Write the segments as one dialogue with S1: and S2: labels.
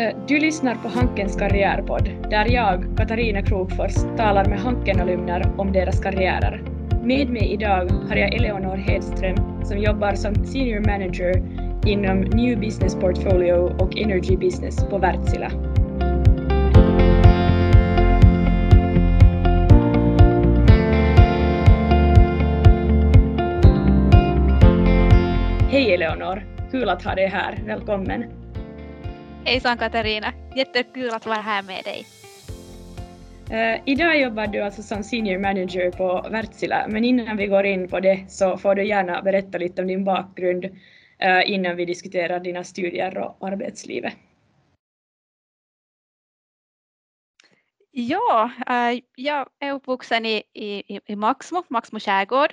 S1: Eh, du lyssnar på Hankens karriärpodd där jag, Katarina Krokfors, talar med Hanken-alumner om deras karriärer. Med mig idag har jag Eleonor Hedström som jobbar som Senior Manager inom New Business Portfolio och Energy Business på Wärtsilä. Hej Eleonor! Kul att ha dig här. Välkommen!
S2: Hejsan Katarina! Jättekul att vara här med dig.
S1: Uh, idag jobbar du alltså som Senior Manager på Wärtsilä, men innan vi går in på det så får du gärna berätta lite om din bakgrund uh, innan vi diskuterar dina studier och arbetslivet.
S2: Ja, uh, jag är uppvuxen i, i, i Maxmo, Maxmo skärgård.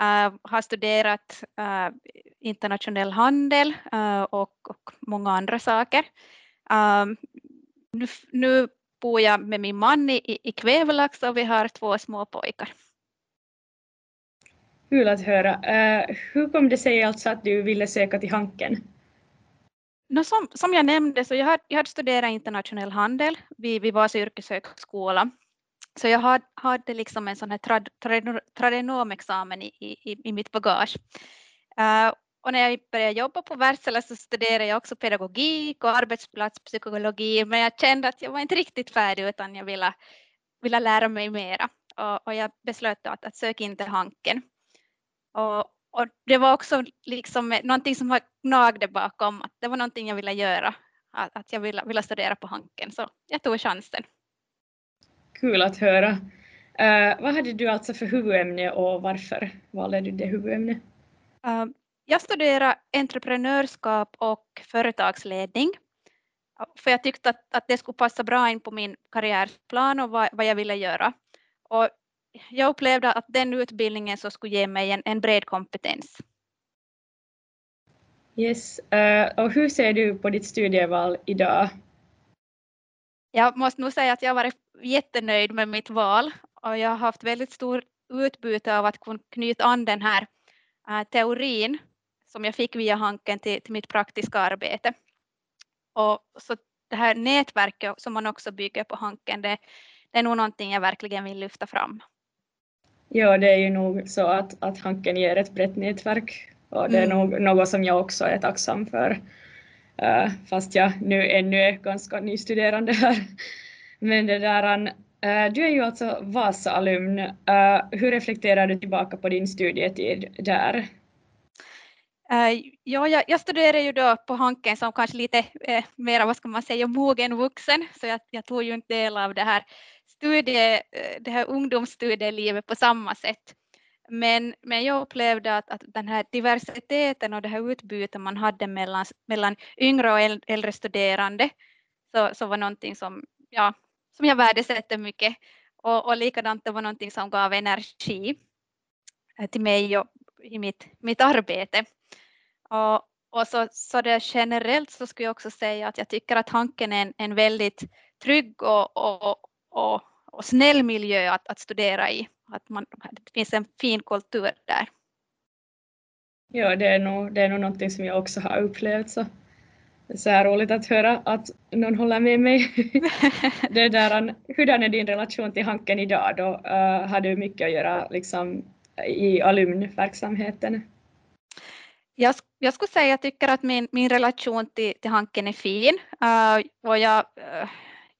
S2: Uh, har studerat uh, internationell handel uh, och, och, många andra saker. Nu, nu, bor jag med min man i, i Kvävelax och vi har två små pojkar.
S1: Kul att höra. hur kom det sig alltså att du ville söka till Hanken?
S2: No, som, som jag nämnde så jag hade, jag hade studerat internationell handel vid, vid Vasa yrkeshögskola så jag hade, liksom en sån här trad, trad, tradenomexamen i, i, i mitt bagage. Uh, och när jag började jobba på Wärtsilä så studerade jag också pedagogik och arbetsplatspsykologi, men jag kände att jag var inte riktigt färdig utan jag ville, ville lära mig mera. Och, och jag beslöt att, att söka in till Hanken. Och, och det var också liksom någonting som var gnagde bakom, att det var någonting jag ville göra, att, att jag ville, ville studera på Hanken, så jag tog chansen.
S1: Kul att höra. Uh, vad hade du alltså för huvudämne och varför valde du det huvudämnet?
S2: Uh, jag studerar entreprenörskap och företagsledning. För jag tyckte att, att det skulle passa bra in på min karriärplan och vad, vad jag ville göra. Och jag upplevde att den utbildningen så skulle ge mig en, en bred kompetens.
S1: Yes, uh, och hur ser du på ditt studieval idag?
S2: Jag måste nog säga att jag varit jättenöjd med mitt val och jag har haft väldigt stor utbyte av att kunna knyta an den här äh, teorin som jag fick via Hanken till, till mitt praktiska arbete. Och så det här nätverket som man också bygger på Hanken, det, det är nog någonting jag verkligen vill lyfta fram.
S1: Ja, det är ju nog så att, att Hanken ger ett brett nätverk och det är mm. nog något som jag också är tacksam för. Uh, fast jag nu ännu är ganska nystuderande här. Men det där, uh, du är ju alltså Vasa-alumn. Uh, hur reflekterar du tillbaka på din studietid där?
S2: ja, jag, jag studerade ju då på Hanken som kanske lite eh, mer, vad ska man säga, mogen vuxen, så jag, jag tog ju inte del av det här, studie, det här ungdomsstudielivet på samma sätt. Men, men jag upplevde att, att den här diversiteten och det här utbytet man hade mellan, mellan yngre och äldre studerande så, så var någonting som, ja, som jag värdesätter mycket. Och, och likadant det var någonting som gav energi eh, till mig och i mitt, mitt arbete. Och, och så, så det generellt så skulle jag också säga att jag tycker att Hanken är en, en väldigt trygg och, och, och, och snäll miljö att, att studera i att man, det finns en fin kultur där.
S1: Ja, det är nog, det är nog någonting som jag också har upplevt. Så. Är så här roligt att höra att någon håller med mig. det där, hurdan är din relation till Hanken idag? Då uh, har du mycket att göra liksom, i alumnverksamheten?
S2: Jag, jag skulle säga att jag tycker att min, min relation till, till Hanken är fin. Uh, och jag, uh,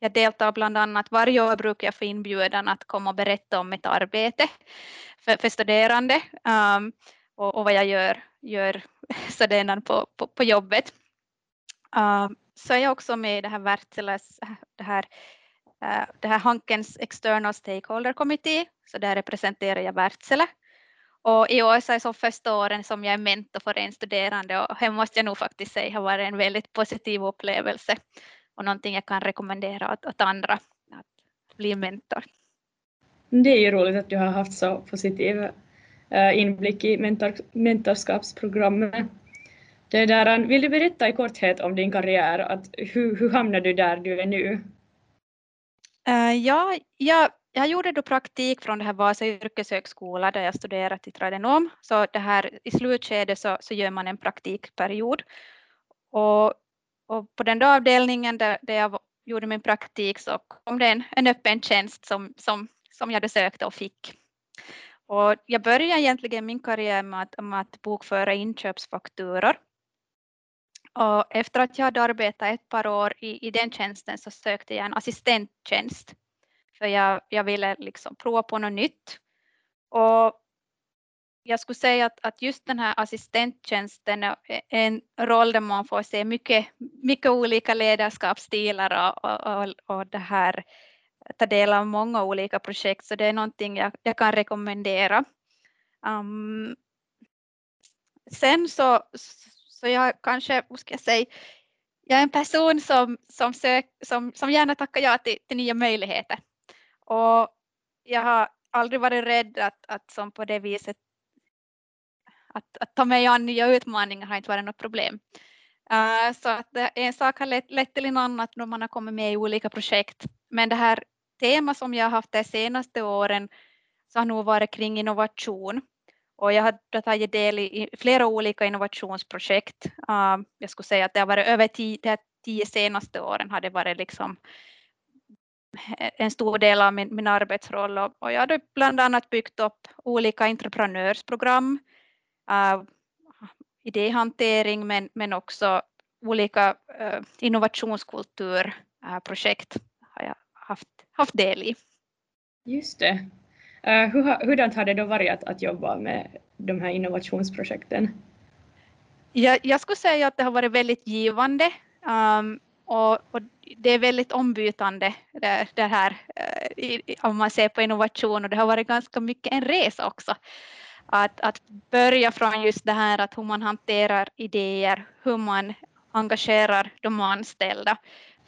S2: jag deltar bland annat, varje år brukar jag få inbjudan att komma och berätta om mitt arbete för, för studerande um, och, och, vad jag gör, gör studerande på, på, på jobbet. Um, så är jag också med i det här Wärtsiläs, det här, uh, det här Hankens External Stakeholder Committee, så där representerar jag Wärtsilä. Och i år så är det som första åren som jag är mentor för en studerande och det måste jag nog faktiskt säga har varit en väldigt positiv upplevelse och någonting jag kan rekommendera åt, åt andra att bli mentor.
S1: Det är ju roligt att du har haft så positiv uh, inblick i mentor, mentorskapsprogrammet. Det där, vill du berätta i korthet om din karriär? Att hur, hur hamnade du där du är nu?
S2: Uh, ja, jag, jag gjorde då praktik från det här Vasa yrkeshögskola där jag studerade till tradenom. Så det här, i slutskedet så, så gör man en praktikperiod. Och och på den då avdelningen där, där jag gjorde min praktik så kom det en, en öppen tjänst som, som, som jag sökte och fick. Och jag började egentligen min karriär med att, med att bokföra inköpsfakturor. Och efter att jag hade arbetat ett par år i, i den tjänsten så sökte jag en assistenttjänst. För jag, jag ville liksom prova på något nytt. Och jag skulle säga att, att just den här assistenttjänsten är en roll där man får se mycket, mycket olika ledarskapsstilar och, och, och, och det här, ta del av många olika projekt, så det är någonting jag, jag kan rekommendera. Um, sen så, så jag kanske, vad ska jag säga, jag är en person som, som, sök, som, som gärna tackar ja till, till nya möjligheter. Och jag har aldrig varit rädd att, att som på det viset att, att ta mig an nya utmaningar har inte varit något problem. Uh, så att eh, en sak har lett, lett till en annan när man har kommit med i olika projekt. Men det här tema som jag har haft de senaste åren så har nog varit kring innovation. Och jag har tagit del i flera olika innovationsprojekt. Uh, jag skulle säga att det har varit över tio, de tio senaste åren har det varit liksom en stor del av min, min arbetsroll och, och jag har bland annat byggt upp olika entreprenörsprogram uh, idéhantering men, men också olika uh, innovationskulturprojekt uh, har jag haft, haft del i.
S1: Just det. Hur, hurdant har det då varit att, att jobba med de här innovationsprojekten?
S2: Jag, jag skulle säga att det har varit väldigt givande um, och, och, det är väldigt ombytande det, det här uh, om man ser på innovation och det har varit ganska mycket en resa också att, att börja från just det här att hur man hanterar idéer, hur man engagerar de anställda,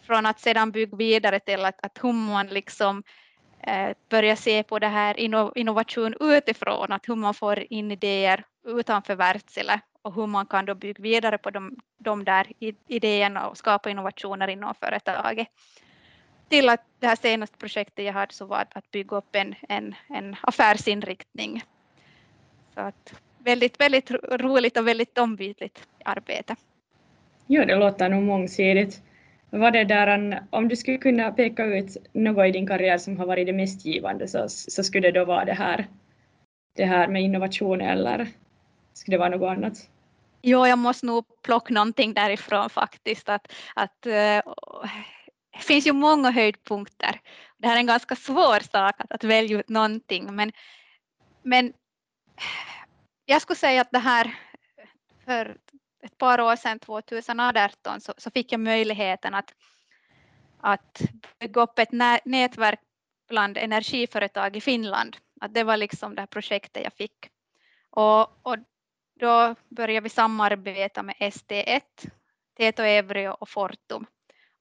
S2: från att sedan bygga vidare till att, att hur man liksom eh, börjar se på det här innovation utifrån, att hur man får in idéer utanför Wärtsilä och hur man kan då bygga vidare på de, de där idéerna och skapa innovationer inom företaget. Till att det här senaste projektet jag hade så var att bygga upp en, en, en affärsinriktning så att väldigt, väldigt roligt och väldigt ombytligt arbete.
S1: Jo, det låter nog mångsidigt. Vad det där, om du skulle kunna peka ut något i din karriär som har varit det mest givande så, så skulle det då vara det här, det här med innovation eller skulle det vara något annat?
S2: Jo, jag måste nog plocka någonting därifrån faktiskt. Att, att, uh, det finns ju många höjdpunkter. Det här är en ganska svår sak att, att välja ut någonting men, men jag skulle säga att det här för ett par år sedan, 2018, så, så fick jag möjligheten att, att bygga upp ett nätverk bland energiföretag i Finland. Att det var liksom det här projektet jag fick. Och, och då började vi samarbeta med ST1, Tieto Evry och Fortum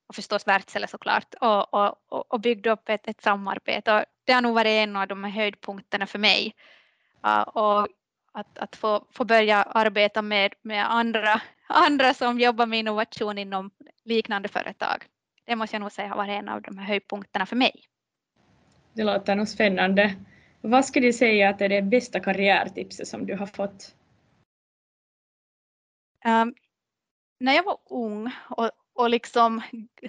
S2: och förstås Wärtsilä såklart och, och, och byggde upp ett, ett samarbete. Och det har nog varit en av de här höjdpunkterna för mig och att, att få, få börja arbeta med, med andra, andra som jobbar med innovation inom liknande företag. Det måste jag nog säga har varit en av de här höjdpunkterna för mig.
S1: Det låter nog spännande. Vad skulle du säga att är det bästa karriärtipset som du har fått?
S2: Um, när jag var ung och, och liksom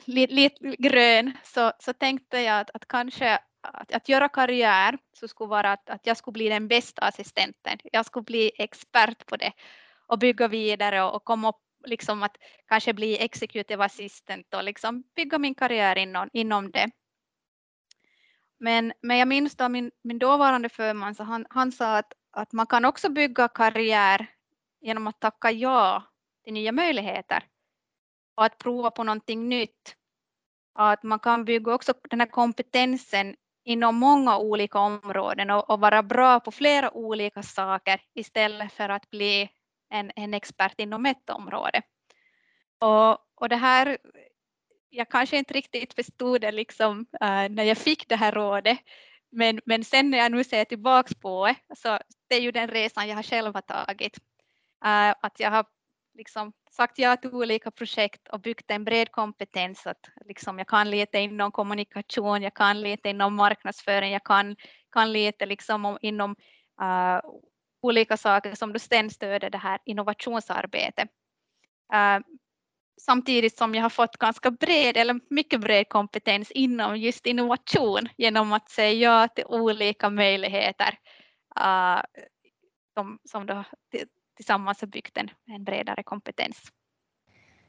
S2: lite, lite grön så, så tänkte jag att, att kanske att, att göra karriär så skulle vara att, att jag skulle bli den bästa assistenten. Jag skulle bli expert på det och bygga vidare och, och komma upp liksom att kanske bli executive assistant och liksom bygga min karriär inom, inom det. Men, men jag minns då min, min dåvarande förman, så han, han sa att, att man kan också bygga karriär genom att tacka ja till nya möjligheter och att prova på någonting nytt. Att man kan bygga också den här kompetensen inom många olika områden och, och, vara bra på flera olika saker istället för att bli en, en expert inom ett område. Och, och det här, jag kanske inte riktigt förstod det liksom, uh, när jag fick det här rådet, men, men sen när jag nu ser tillbaks på det, så det är ju den resan jag har själv har tagit. Uh, att jag har liksom sagt ja till olika projekt och byggt en bred kompetens. Att liksom jag kan lite inom kommunikation, jag kan lite inom marknadsföring, jag kan, kan lite liksom inom uh, olika saker som du sen stöder det här innovationsarbetet. Uh, samtidigt som jag har fått ganska bred eller mycket bred kompetens inom just innovation genom att säga ja till olika möjligheter uh, som, som då tillsammans har byggt en, en bredare kompetens.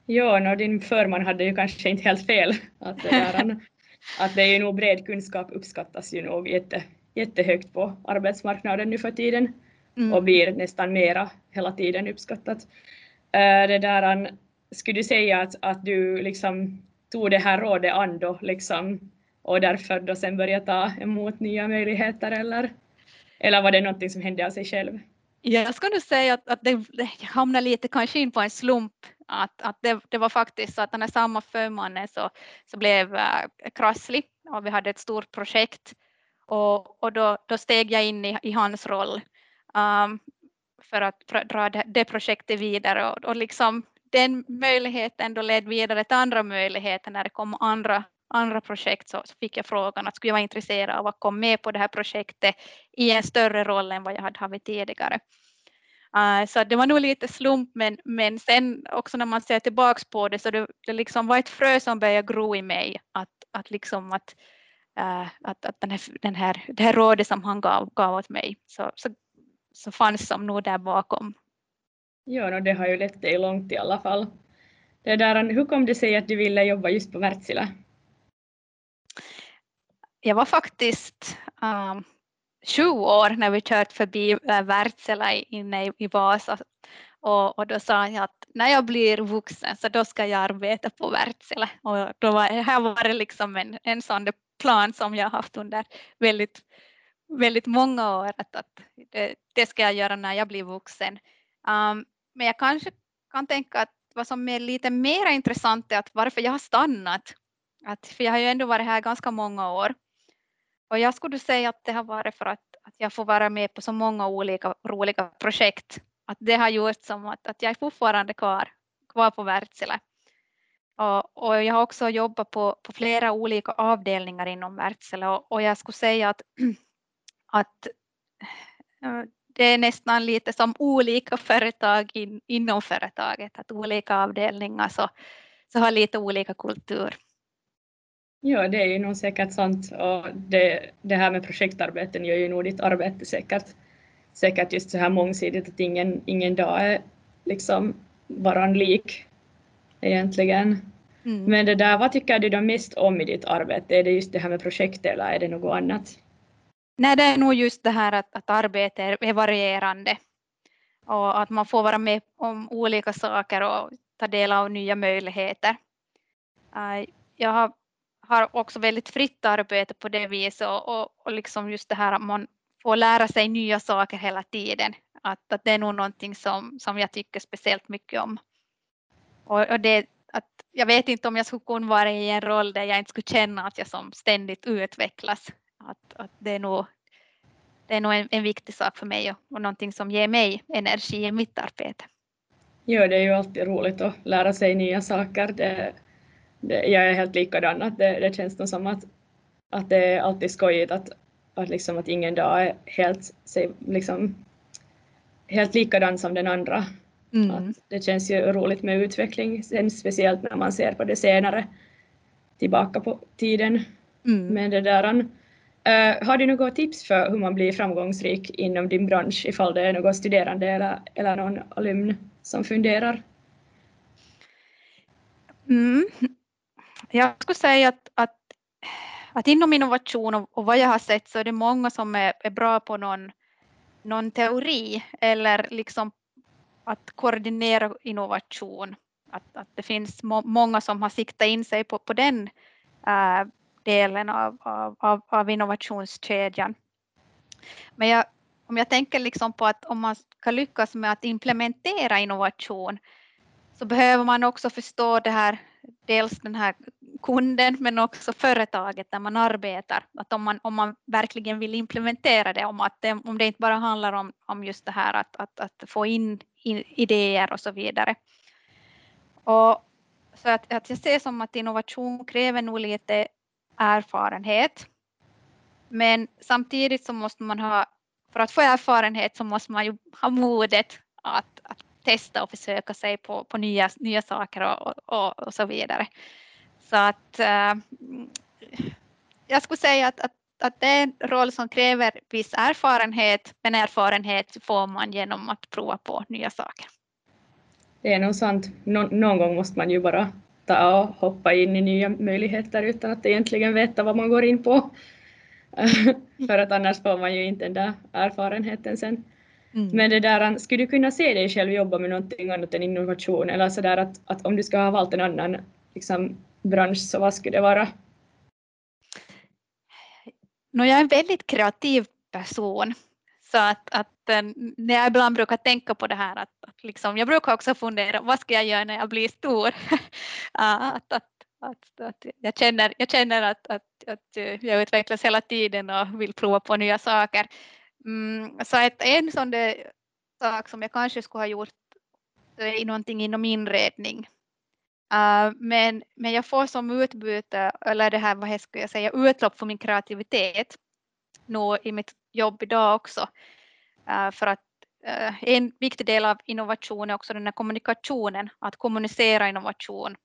S1: Ja, och din förman hade ju kanske inte helt fel. Att det, där, att det är ju nog bred kunskap uppskattas ju nog jätte, jättehögt på arbetsmarknaden nu för tiden mm. och blir nästan mera hela tiden uppskattat. Uh, det där, skulle du säga att, att du liksom tog det här rådet an då liksom och därför då sen började ta emot nya möjligheter eller, eller var det någonting som hände av sig själv?
S2: Jag ska nu säga att, att det, det hamnade lite kanske in på en slump att, att det, det var faktiskt så att den här samma förmannen så, så blev äh, krasslig och vi hade ett stort projekt. Och, och då, då steg jag in i, i hans roll um, för att dra det, det projektet vidare. Och, och liksom den möjligheten då ledde vidare till andra möjligheter när det kom andra, andra projekt så, så fick jag frågan att skulle jag vara intresserad av att komma med på det här projektet i en större roll än vad jag hade haft tidigare. Uh, så det var nog lite slump men, men sen också när man ser tillbaks på det så det, det liksom var ett frö som började gro i mig att, att liksom att, uh, att, att den här, den här, det här rådet som han gav, gav åt mig så, så, så fanns som nog där bakom.
S1: Ja, no, det har ju lett dig långt i alla fall. Det där, hur kom det sig att du ville jobba just på Wärtsilä?
S2: Jag var faktiskt um, sju år när vi kört förbi eh, Wärtsilä inne i, i Vasa och, och, då sa jag att när jag blir vuxen så då ska jag arbeta på Wärtsilä och då var, här var det liksom en, en sån plan som jag haft under väldigt, väldigt många år att, att det, det, ska jag göra när jag blir vuxen. Um, men jag kanske kan tänka att vad som är lite mer intressant är att varför jag har stannat. Att, för jag har ju ändå varit här ganska många år. Och jag skulle säga att det har varit för att, att jag får vara med på så många olika roliga projekt. Att det har gjort som att, att jag är fortfarande kvar, kvar på Wärtsilä. Och, och, jag har också jobbat på, på flera olika avdelningar inom Wärtsilä och, och jag skulle säga att, att eh, det är nästan lite som olika företag in, inom företaget, att olika avdelningar så, så har lite olika kultur.
S1: Ja, det är ju nog säkert sant och det, det här med projektarbeten gör ju nog ditt arbete säkert, säkert just så här mångsidigt att ingen, ingen dag är liksom varann lik egentligen. Mm. Men det där, vad tycker du då mest om i ditt arbete? Är det just det här med projekt eller är det något annat?
S2: Nej, det är nog just det här att, att arbetet är varierande och att man får vara med om olika saker och ta del av nya möjligheter. Uh, jag har, har, också väldigt fritt arbete på det viset och, och, och liksom just det här att man får lära sig nya saker hela tiden. Att, att det är nog någonting som, som jag tycker speciellt mycket om. Och, och det, att jag vet inte om jag skulle kunna vara i en roll där jag inte skulle känna att jag som ständigt utvecklas att, att det är nog, det är nog en, en viktig sak för mig och, och någonting som ger mig energi i mitt arbete.
S1: Ja, det är ju alltid roligt att lära sig nya saker. Det, det, jag är helt likadan, att det, det känns som att, att det är alltid skojigt att, att, liksom att ingen dag är helt, liksom, helt likadan som den andra. Mm. Det känns ju roligt med utveckling, sen speciellt när man ser på det senare tillbaka på tiden. Mm. Men det där, Uh, har du något tips för hur man blir framgångsrik inom din bransch ifall det är någon studerande eller, eller någon alumn som funderar?
S2: Mm. Jag skulle säga att, att, att inom innovation och, och, vad jag har sett så är det många som är, är bra på någon, någon teori eller liksom att koordinera innovation. Att, att det finns må, många som har siktat in sig på, på den äh, delen av, av, av innovationskedjan. Men jag, om jag tänker liksom på att om man ska lyckas med att implementera innovation så behöver man också förstå det här, dels den här kunden men också företaget där man arbetar. Att om man, om man verkligen vill implementera det, om, att det, om det inte bara handlar om, om just det här att, att, att få in, idéer och så vidare. Och så att, att jag ser som att innovation kräver nog lite erfarenhet. Men samtidigt så måste man ha, för att få erfarenhet så måste man ju ha modet att, att testa och försöka sig på, på nya, nya saker och, och, och så vidare. Så att äh, jag skulle säga att, att, att det är en roll som kräver viss erfarenhet, men erfarenhet får man genom att prova på nya saker.
S1: Det är nog sant. Nå någon gång måste man ju bara ta och hoppa in i nya möjligheter utan att egentligen veta vad man går in på. För att annars får man ju inte den där erfarenheten sen. Mm. Men det där, skulle du kunna se dig själv jobba med någonting annat än innovation eller så där att, att om du ska ha valt en annan liksom, bransch så vad skulle det vara?
S2: No, jag är en väldigt kreativ person så att, att eh, när jag ibland brukar tänka på det här att, att liksom, jag brukar också fundera vad ska jag göra när jag blir stor? Ah, att, att, att, att, jag känner, jag känner att, att, att eh, jag utvecklas hela tiden och vill prova på nya saker. Mm, så att en sån sak som jag kanske skulle ha gjort är någonting inom inredning. Uh, men, men jag får som utbyte, eller det här, vad ska jag säga, utlopp för min kreativitet nu i mitt jobb idag också. Uh, för att uh, en viktig del av innovation är också den här kommunikationen, att kommunicera innovation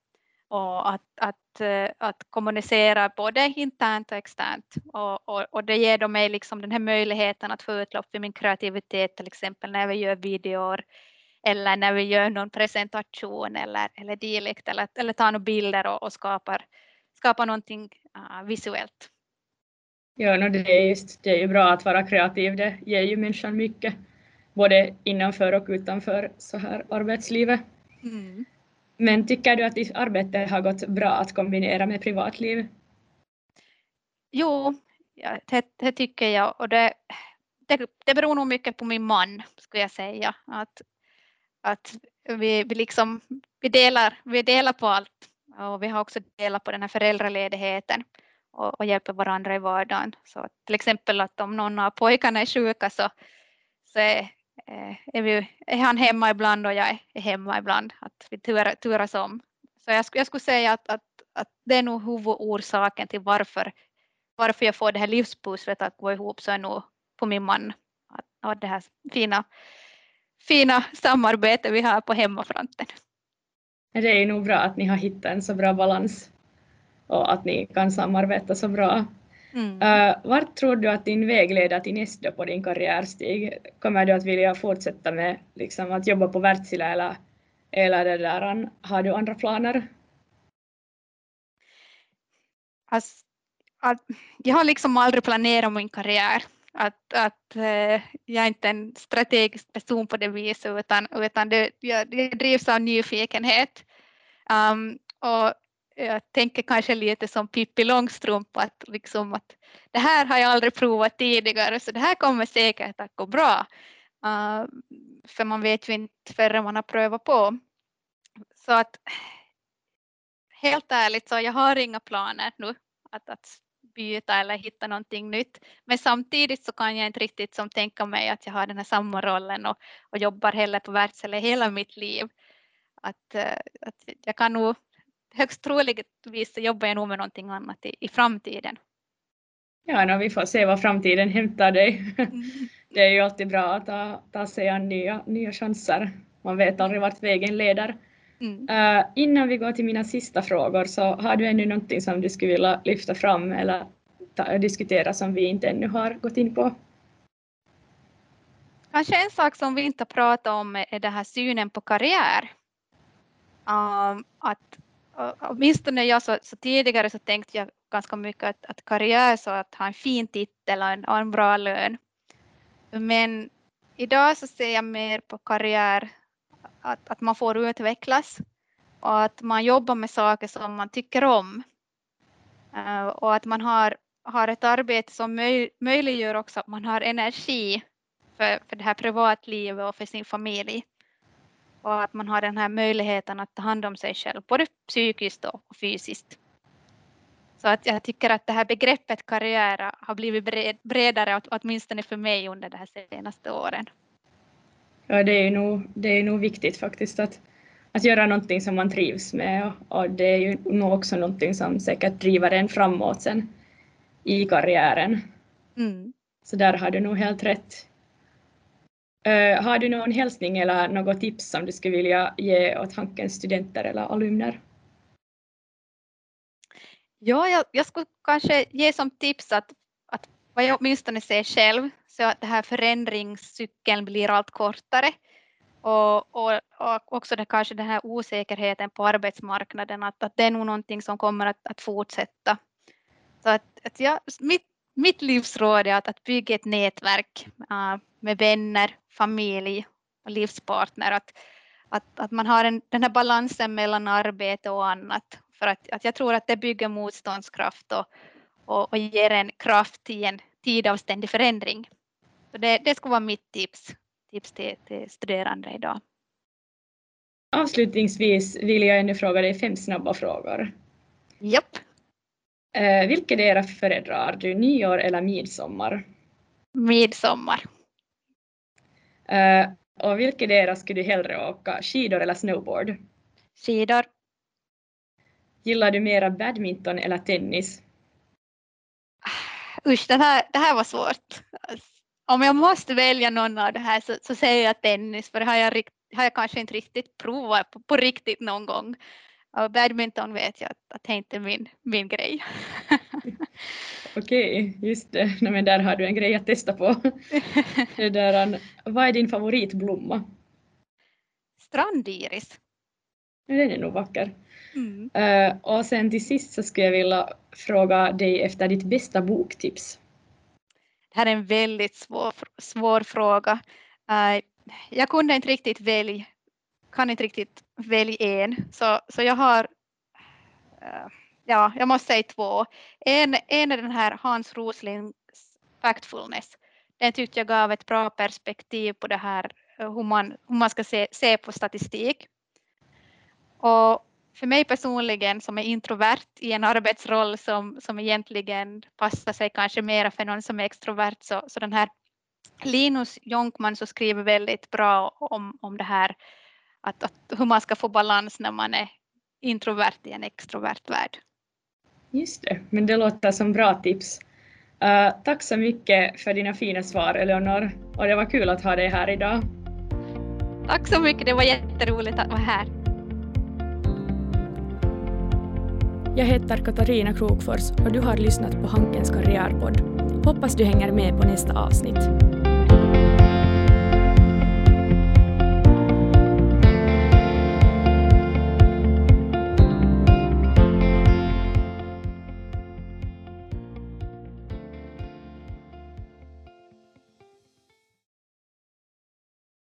S2: och att, att, att kommunicera både internt och externt. Och, och, och det ger då mig liksom den här möjligheten att få utlopp för min kreativitet, till exempel när vi gör videor eller när vi gör någon presentation eller, eller dylikt eller, eller tar några bilder och, och skapar, skapar någonting uh, visuellt.
S1: Ja, no, det, är just, det är ju bra att vara kreativ, det ger ju människan mycket, både innanför och utanför så här arbetslivet. Mm. Men tycker du att ditt arbete har gått bra att kombinera med privatliv?
S2: Jo, ja, det, det tycker jag och det, det, det beror nog mycket på min man skulle jag säga. Att, att vi, vi, liksom, vi, delar, vi delar på allt och vi har också delat på den här föräldraledigheten och, och hjälper varandra i vardagen. Så till exempel att om någon av pojkarna är sjuka så, så är, eh, är, vi, är han hemma ibland och jag är hemma ibland. Att vi tur, turas om. Så jag, jag skulle säga att, att, att det är nog huvudorsaken till varför, varför jag får det här livspusslet att gå ihop så är nog på min man. Att, att det här fina fina samarbete vi har på hemmafronten.
S1: Det är nog bra att ni har hittat en så bra balans och att ni kan samarbeta så bra. Mm. Uh, vart tror du att din väg leder till nästa på din karriärstig? Kommer du att vilja fortsätta med liksom, att jobba på Wärtsilä eller, eller det där, har du andra planer?
S2: Alltså, jag har liksom aldrig planerat min karriär att, att eh, jag är inte en strategisk person på det viset utan, utan det, jag, jag drivs av nyfikenhet. Um, och jag tänker kanske lite som Pippi Långstrump att, liksom att det här har jag aldrig provat tidigare så det här kommer säkert att gå bra. Uh, för man vet ju inte förrän man har prövat på. Så att helt ärligt så jag har inga planer nu att, att byta eller hitta någonting nytt. Men samtidigt så kan jag inte riktigt som tänka mig att jag har den här samma rollen och, och jobbar heller på Wärtsilä hela mitt liv. Att, eh, att jag kan nog högst troligtvis jobba jag nog med någonting annat i, i framtiden.
S1: Ja, no, vi får se vad framtiden hämtar dig. Mm. Det är ju alltid bra att ta, ta sig an nya, nya chanser. Man vet aldrig vart vägen leder. Mm. Uh, innan vi går till mina sista frågor så har du ännu någonting som du skulle vilja lyfta fram eller ta, diskutera som vi inte ännu har gått in på?
S2: Kanske en sak som vi inte pratat om är den här synen på karriär. Um, att, uh, åtminstone jag så, så, tidigare så tänkte jag ganska mycket att, att karriär så att ha en fin titel och en, och en bra lön. Men idag så ser jag mer på karriär att, att man får utvecklas och att man jobbar med saker som man tycker om. Uh, och att man har, har ett arbete som möj, möjliggör också att man har energi för, för det här privatlivet och för sin familj. Och att man har den här möjligheten att ta hand om sig själv, både psykiskt och fysiskt. Så att jag tycker att det här begreppet karriär har blivit bred, bredare, åtminstone för mig under de här senaste åren.
S1: Ja, det är nog, det är nog viktigt faktiskt att, att göra någonting som man trivs med och, och det är ju nog också någonting som säkert driver en framåt sen i karriären. Mm. Så där har du nog helt rätt. Uh, har du någon hälsning eller något tips som du skulle vilja ge åt Hankens studenter eller alumner?
S2: Ja, jag, jag skulle kanske ge som tips att, att vad jag åtminstone ser själv, så att den här förändringscykeln blir allt kortare. Och, och, och också det, kanske den här osäkerheten på arbetsmarknaden, att, att det är nog någonting som kommer att, att fortsätta. Så att, att jag, mitt, mitt livsråd är att, att bygga ett nätverk äh, med vänner, familj och livspartner. Att, att, att man har en, den här balansen mellan arbete och annat. För att, att jag tror att det bygger motståndskraft och, och, och ger en kraft i en tid av ständig förändring. Så det, det skulle vara mitt tips, tips till, till studerande idag.
S1: Avslutningsvis vill jag ännu fråga dig fem snabba frågor.
S2: Japp.
S1: Eh, vilket era föredrar du, nyår eller midsommar?
S2: Midsommar.
S1: Eh, och vilket era skulle du hellre åka, skidor eller snowboard?
S2: Skidor.
S1: Gillar du mera badminton eller tennis?
S2: Usch, det här, det här var svårt. Om jag måste välja någon av det här så, så säger jag tennis, för det har jag, har jag kanske inte riktigt provat på, på riktigt någon gång. Och badminton vet jag att, att det inte är min, min grej.
S1: Okej, just det. Nej, men där har du en grej att testa på. det där, vad är din favoritblomma?
S2: Strandiris.
S1: Den är nog vacker. Mm. Uh, och sen till sist så skulle jag vilja fråga dig efter ditt bästa boktips.
S2: Här är en väldigt svår, svår fråga. Uh, jag kunde inte riktigt välja, kan inte riktigt välja en, så, så jag har uh, ja, jag måste säga två. En, en är den här Hans Roslings Factfulness. Den tyckte jag gav ett bra perspektiv på det här äh, hur man, hur man ska se, se på statistik. Och för mig personligen som är introvert i en arbetsroll som, som egentligen passar sig kanske mera för någon som är extrovert så, så den här Linus Jonkman så skriver väldigt bra om, om det här att, att hur man ska få balans när man är introvert i en extrovert värld.
S1: Just det, men det låter som bra tips. Uh, tack så mycket för dina fina svar Eleonor och det var kul att ha dig här idag.
S2: Tack så mycket, det var jätteroligt att vara här.
S3: Jag heter Katarina Krokfors och du har lyssnat på Hankens karriärpodd. Hoppas du hänger med på nästa avsnitt.